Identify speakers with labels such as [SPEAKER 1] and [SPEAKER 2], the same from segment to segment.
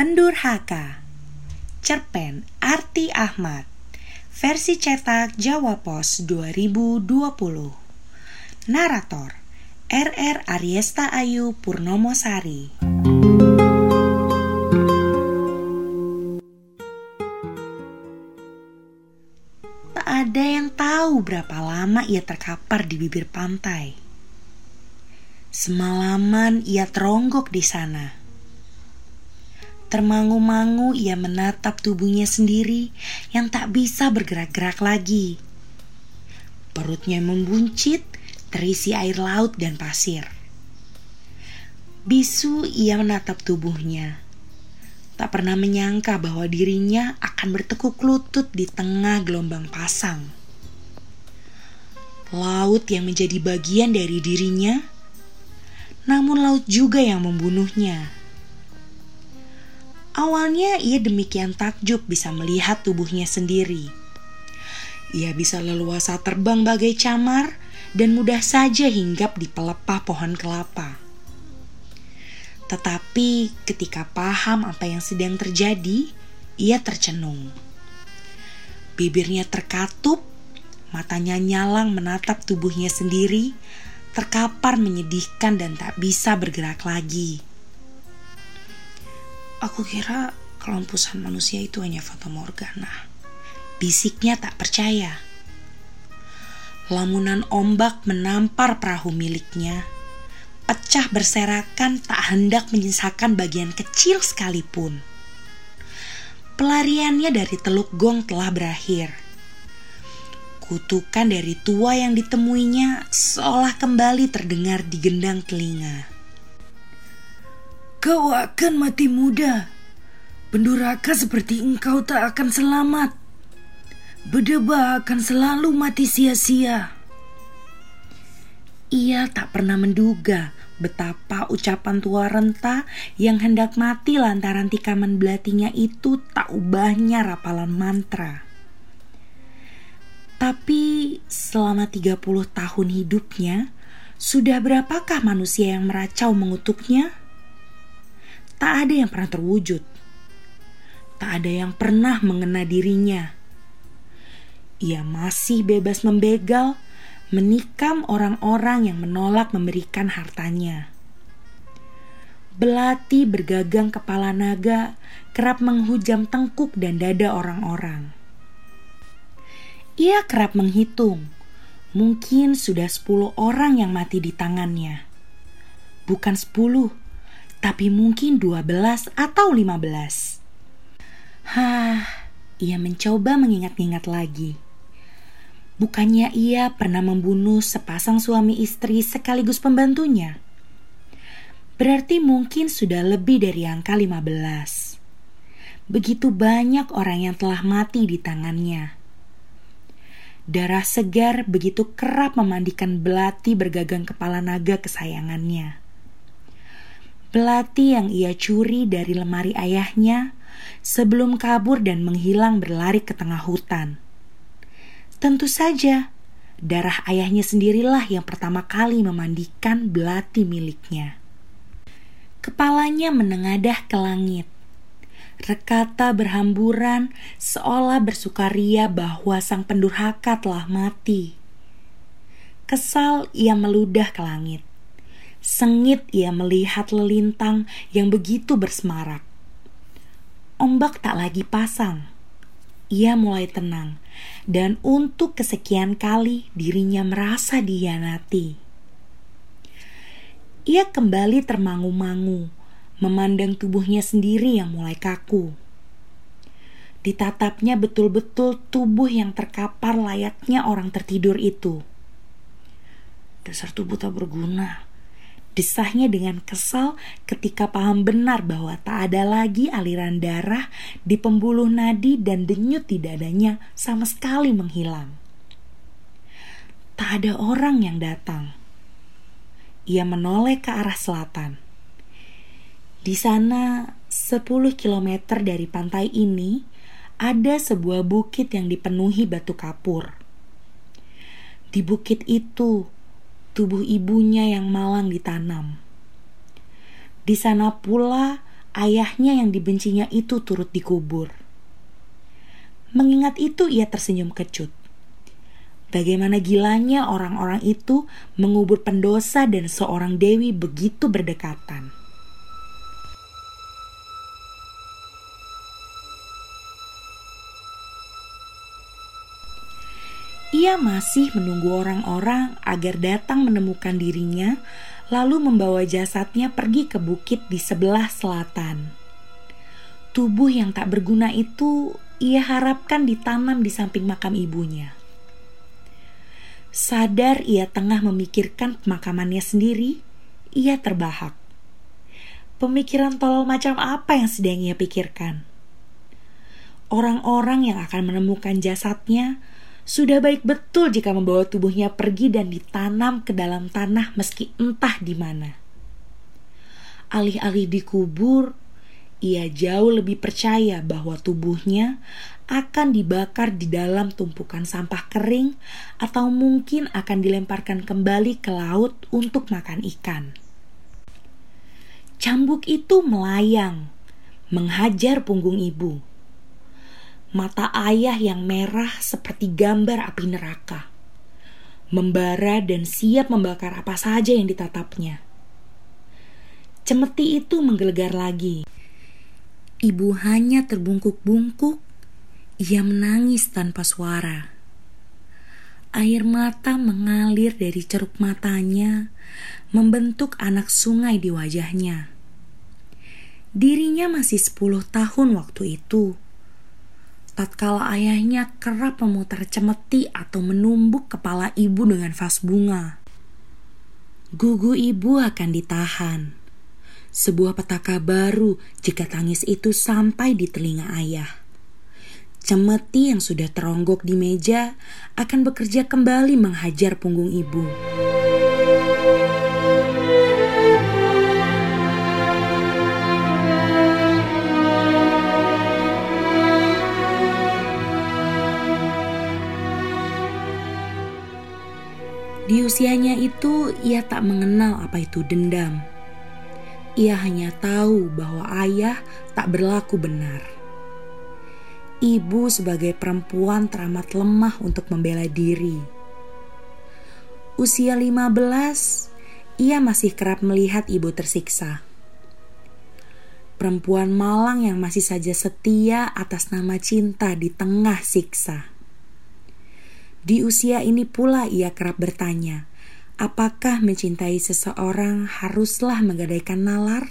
[SPEAKER 1] Pendurhaka. Cerpen Arti Ahmad. Versi cetak Jawa Pos 2020 Narator RR Ariesta Ayu Purnomo Sari Tak ada yang tahu berapa lama ia terkapar di bibir pantai. Semalaman ia teronggok di sana Termangu-mangu ia menatap tubuhnya sendiri yang tak bisa bergerak-gerak lagi. Perutnya membuncit, terisi air laut dan pasir. Bisu ia menatap tubuhnya. Tak pernah menyangka bahwa dirinya akan bertekuk lutut di tengah gelombang pasang. Laut yang menjadi bagian dari dirinya, namun laut juga yang membunuhnya Awalnya ia demikian takjub bisa melihat tubuhnya sendiri. Ia bisa leluasa terbang bagai camar dan mudah saja hinggap di pelepah pohon kelapa. Tetapi ketika paham apa yang sedang terjadi, ia tercenung. Bibirnya terkatup, matanya nyalang menatap tubuhnya sendiri, terkapar menyedihkan dan tak bisa bergerak lagi. Aku kira kelompusan manusia itu hanya fata morgana. Bisiknya tak percaya. Lamunan ombak menampar perahu miliknya. Pecah berserakan tak hendak menyisakan bagian kecil sekalipun. Pelariannya dari Teluk Gong telah berakhir. Kutukan dari tua yang ditemuinya seolah kembali terdengar di gendang telinga.
[SPEAKER 2] Kau akan mati muda. Penduraka seperti engkau tak akan selamat. Berdebah akan selalu mati sia-sia.
[SPEAKER 1] Ia tak pernah menduga betapa ucapan tua renta yang hendak mati lantaran tikaman belatinya itu tak ubahnya rapalan mantra. Tapi selama 30 tahun hidupnya, sudah berapakah manusia yang meracau mengutuknya? Tak ada yang pernah terwujud. Tak ada yang pernah mengena dirinya. Ia masih bebas membegal, menikam orang-orang yang menolak memberikan hartanya. Belati bergagang kepala naga kerap menghujam tengkuk dan dada orang-orang. Ia kerap menghitung, mungkin sudah sepuluh orang yang mati di tangannya. Bukan sepuluh, tapi mungkin 12 atau 15. Hah, ia mencoba mengingat-ingat lagi. Bukannya ia pernah membunuh sepasang suami istri sekaligus pembantunya? Berarti mungkin sudah lebih dari angka 15. Begitu banyak orang yang telah mati di tangannya. Darah segar begitu kerap memandikan belati bergagang kepala naga kesayangannya belati yang ia curi dari lemari ayahnya sebelum kabur dan menghilang berlari ke tengah hutan. Tentu saja, darah ayahnya sendirilah yang pertama kali memandikan belati miliknya. Kepalanya menengadah ke langit. Rekata berhamburan seolah bersukaria bahwa sang pendurhaka telah mati. Kesal ia meludah ke langit. Sengit ia melihat lelintang yang begitu bersemarak. Ombak tak lagi pasang. Ia mulai tenang, dan untuk kesekian kali dirinya merasa dihianati. Ia kembali termangu-mangu, memandang tubuhnya sendiri yang mulai kaku. Ditatapnya betul-betul tubuh yang terkapar layaknya orang tertidur itu. Dasar tubuh tak berguna, Desahnya dengan kesal ketika paham benar bahwa tak ada lagi aliran darah di pembuluh nadi dan denyut di dadanya sama sekali menghilang. Tak ada orang yang datang. Ia menoleh ke arah selatan. Di sana, 10 km dari pantai ini, ada sebuah bukit yang dipenuhi batu kapur. Di bukit itu, tubuh ibunya yang malang ditanam. Di sana pula ayahnya yang dibencinya itu turut dikubur. Mengingat itu ia tersenyum kecut. Bagaimana gilanya orang-orang itu mengubur pendosa dan seorang dewi begitu berdekatan. Ia masih menunggu orang-orang agar datang menemukan dirinya, lalu membawa jasadnya pergi ke bukit di sebelah selatan. Tubuh yang tak berguna itu ia harapkan ditanam di samping makam ibunya. Sadar ia tengah memikirkan pemakamannya sendiri, ia terbahak. Pemikiran tolol macam apa yang sedang ia pikirkan? Orang-orang yang akan menemukan jasadnya sudah baik betul jika membawa tubuhnya pergi dan ditanam ke dalam tanah meski entah di mana. Alih-alih dikubur, ia jauh lebih percaya bahwa tubuhnya akan dibakar di dalam tumpukan sampah kering atau mungkin akan dilemparkan kembali ke laut untuk makan ikan. Cambuk itu melayang, menghajar punggung ibu mata ayah yang merah seperti gambar api neraka, membara dan siap membakar apa saja yang ditatapnya. Cemeti itu menggelegar lagi. Ibu hanya terbungkuk-bungkuk, ia menangis tanpa suara. Air mata mengalir dari ceruk matanya, membentuk anak sungai di wajahnya. Dirinya masih sepuluh tahun waktu itu tatkala ayahnya kerap memutar cemeti atau menumbuk kepala ibu dengan vas bunga. Gugu ibu akan ditahan. Sebuah petaka baru jika tangis itu sampai di telinga ayah. Cemeti yang sudah teronggok di meja akan bekerja kembali menghajar punggung ibu. Usianya itu, ia tak mengenal apa itu dendam. Ia hanya tahu bahwa ayah tak berlaku benar. Ibu sebagai perempuan teramat lemah untuk membela diri. Usia 15, ia masih kerap melihat ibu tersiksa. Perempuan malang yang masih saja setia atas nama cinta di tengah siksa. Di usia ini pula ia kerap bertanya, apakah mencintai seseorang haruslah menggadaikan nalar?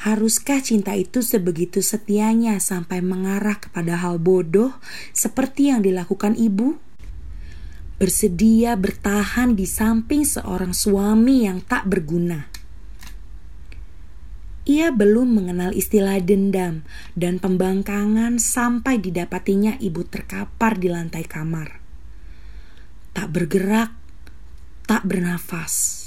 [SPEAKER 1] Haruskah cinta itu sebegitu setianya sampai mengarah kepada hal bodoh seperti yang dilakukan ibu? Bersedia bertahan di samping seorang suami yang tak berguna ia belum mengenal istilah dendam dan pembangkangan sampai didapatinya ibu terkapar di lantai kamar. Tak bergerak, tak bernafas.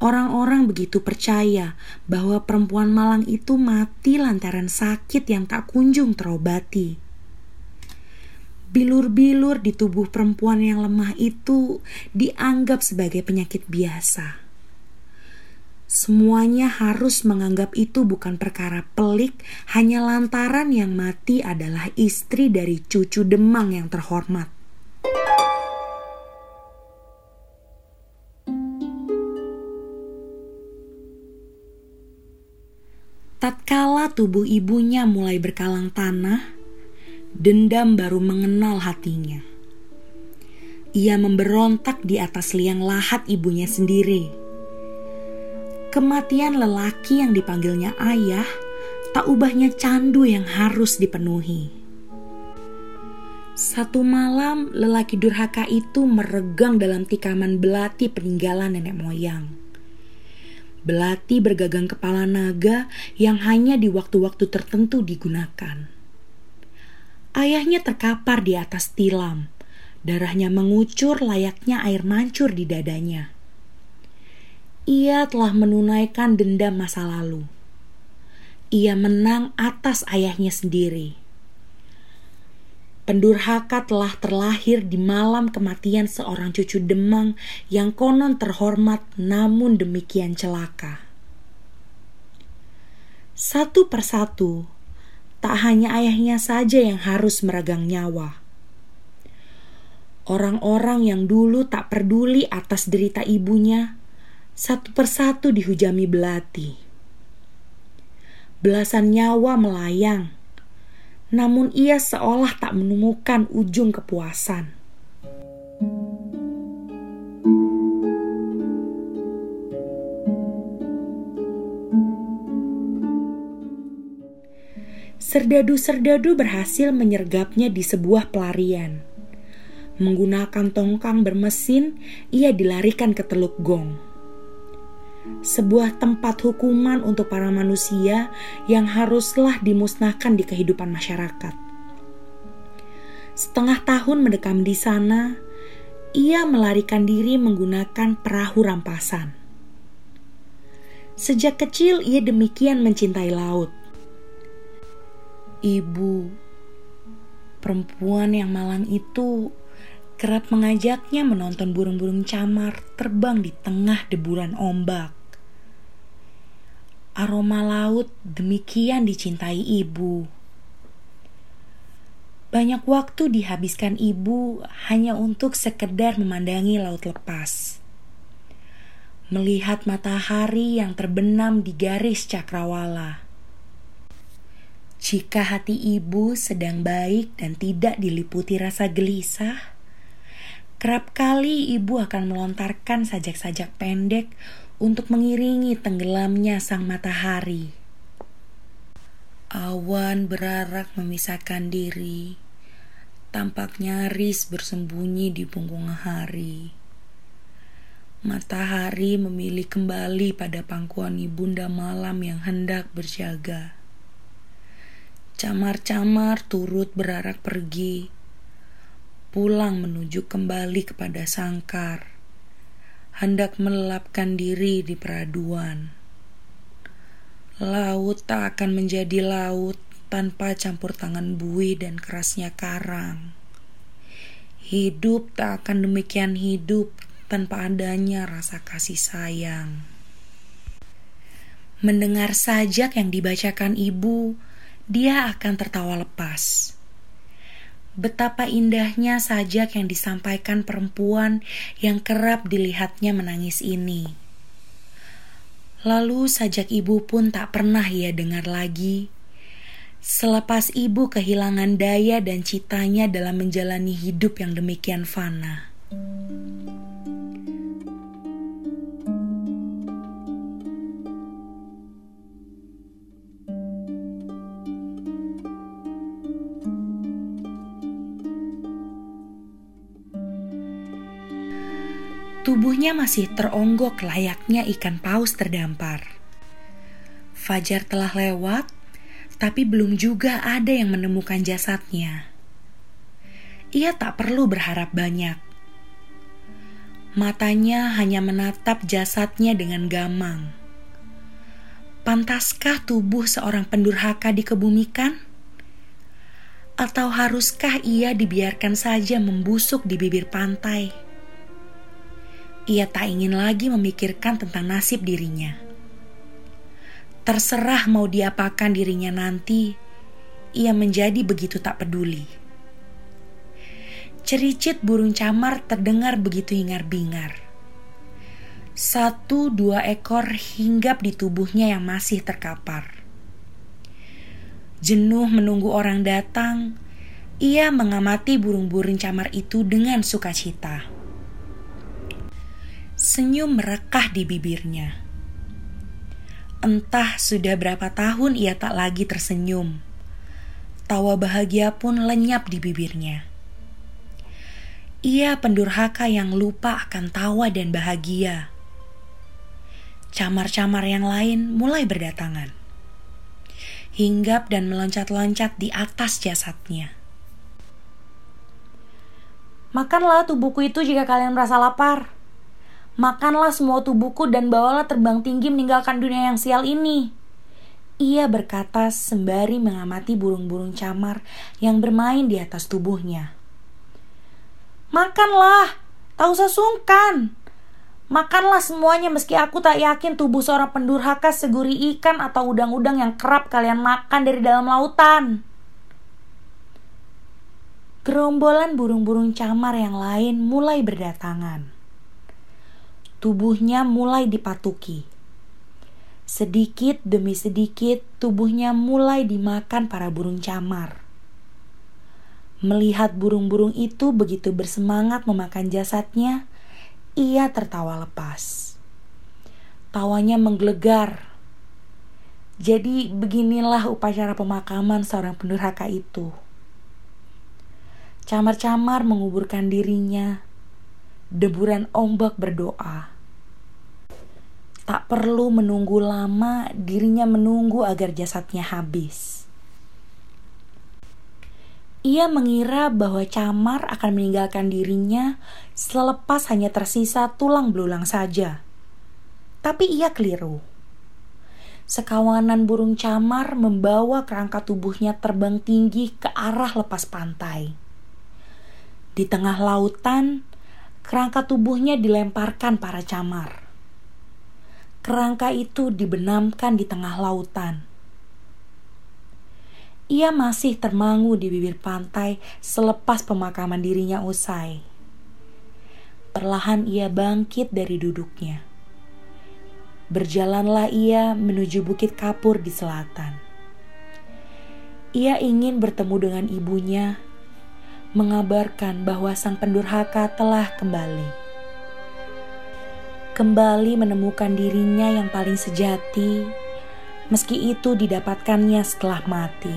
[SPEAKER 1] Orang-orang begitu percaya bahwa perempuan malang itu mati lantaran sakit yang tak kunjung terobati. Bilur-bilur di tubuh perempuan yang lemah itu dianggap sebagai penyakit biasa Semuanya harus menganggap itu bukan perkara pelik hanya lantaran yang mati adalah istri dari cucu Demang yang terhormat. Tatkala tubuh ibunya mulai berkalang tanah, dendam baru mengenal hatinya. Ia memberontak di atas liang lahat ibunya sendiri Kematian lelaki yang dipanggilnya ayah tak ubahnya candu yang harus dipenuhi. Satu malam, lelaki durhaka itu meregang dalam tikaman belati peninggalan nenek moyang. Belati bergagang kepala naga yang hanya di waktu-waktu tertentu digunakan. Ayahnya terkapar di atas tilam, darahnya mengucur layaknya air mancur di dadanya ia telah menunaikan dendam masa lalu. Ia menang atas ayahnya sendiri. Pendurhaka telah terlahir di malam kematian seorang cucu Demang yang konon terhormat namun demikian celaka. Satu persatu, tak hanya ayahnya saja yang harus meregang nyawa. Orang-orang yang dulu tak peduli atas derita ibunya, satu persatu dihujami belati. Belasan nyawa melayang, namun ia seolah tak menemukan ujung kepuasan. Serdadu-serdadu berhasil menyergapnya di sebuah pelarian. Menggunakan tongkang bermesin, ia dilarikan ke Teluk Gong. Sebuah tempat hukuman untuk para manusia yang haruslah dimusnahkan di kehidupan masyarakat. Setengah tahun mendekam di sana, ia melarikan diri menggunakan perahu rampasan. Sejak kecil ia demikian mencintai laut ibu perempuan yang malang itu kerap mengajaknya menonton burung-burung camar terbang di tengah deburan ombak. Aroma laut demikian dicintai ibu. Banyak waktu dihabiskan ibu hanya untuk sekedar memandangi laut lepas. Melihat matahari yang terbenam di garis cakrawala jika hati ibu sedang baik dan tidak diliputi rasa gelisah, kerap kali ibu akan melontarkan sajak-sajak pendek untuk mengiringi tenggelamnya sang matahari. Awan berarak memisahkan diri, tampak nyaris bersembunyi di punggung hari. Matahari memilih kembali pada pangkuan ibunda malam yang hendak berjaga. Camar-camar turut berarak pergi, pulang menuju kembali kepada sangkar, hendak melelapkan diri di peraduan. Laut tak akan menjadi laut tanpa campur tangan bui dan kerasnya karang. Hidup tak akan demikian hidup tanpa adanya rasa kasih sayang. Mendengar sajak yang dibacakan ibu, dia akan tertawa lepas. Betapa indahnya sajak yang disampaikan perempuan yang kerap dilihatnya menangis ini. Lalu sajak ibu pun tak pernah ia dengar lagi. Selepas ibu kehilangan daya dan citanya dalam menjalani hidup yang demikian fana. Tubuhnya masih teronggok layaknya ikan paus terdampar. Fajar telah lewat, tapi belum juga ada yang menemukan jasadnya. Ia tak perlu berharap banyak. Matanya hanya menatap jasadnya dengan gamang. Pantaskah tubuh seorang pendurhaka dikebumikan? Atau haruskah ia dibiarkan saja membusuk di bibir pantai? Ia tak ingin lagi memikirkan tentang nasib dirinya. Terserah mau diapakan dirinya nanti, ia menjadi begitu tak peduli. Cericit burung camar terdengar begitu hingar-bingar. Satu dua ekor hinggap di tubuhnya yang masih terkapar. Jenuh menunggu orang datang, ia mengamati burung-burung camar itu dengan sukacita. Senyum merekah di bibirnya. Entah sudah berapa tahun ia tak lagi tersenyum. Tawa bahagia pun lenyap di bibirnya. Ia pendurhaka yang lupa akan tawa dan bahagia. Camar-camar yang lain mulai berdatangan. Hinggap dan meloncat-loncat di atas jasadnya.
[SPEAKER 3] Makanlah tubuhku itu jika kalian merasa lapar. Makanlah semua tubuhku dan bawalah terbang tinggi meninggalkan dunia yang sial ini. Ia berkata sembari mengamati burung-burung camar yang bermain di atas tubuhnya. Makanlah, tak usah sungkan.
[SPEAKER 1] Makanlah semuanya meski aku tak yakin tubuh seorang pendurhaka seguri ikan atau udang-udang yang kerap kalian makan dari dalam lautan. Gerombolan burung-burung camar yang lain mulai berdatangan. Tubuhnya mulai dipatuki. Sedikit demi sedikit tubuhnya mulai dimakan para burung camar. Melihat burung-burung itu begitu bersemangat memakan jasadnya, ia tertawa lepas. Tawanya menggelegar. Jadi beginilah upacara pemakaman seorang pendurhaka itu. Camar-camar menguburkan dirinya. Deburan ombak berdoa. Tak perlu menunggu lama, dirinya menunggu agar jasadnya habis. Ia mengira bahwa Camar akan meninggalkan dirinya selepas hanya tersisa tulang belulang saja. Tapi ia keliru. Sekawanan burung camar membawa kerangka tubuhnya terbang tinggi ke arah lepas pantai. Di tengah lautan, kerangka tubuhnya dilemparkan para camar. Kerangka itu dibenamkan di tengah lautan ia masih termangu di bibir pantai selepas pemakaman dirinya usai. Perlahan ia bangkit dari duduknya. Berjalanlah ia menuju Bukit Kapur di selatan. Ia ingin bertemu dengan ibunya, mengabarkan bahwa sang pendurhaka telah kembali. Kembali menemukan dirinya yang paling sejati, meski itu didapatkannya setelah mati.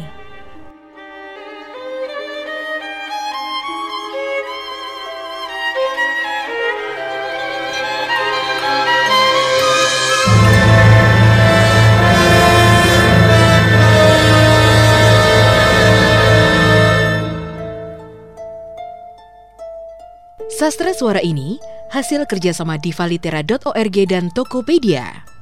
[SPEAKER 4] Sastra suara ini hasil kerjasama divalitera.org dan Tokopedia.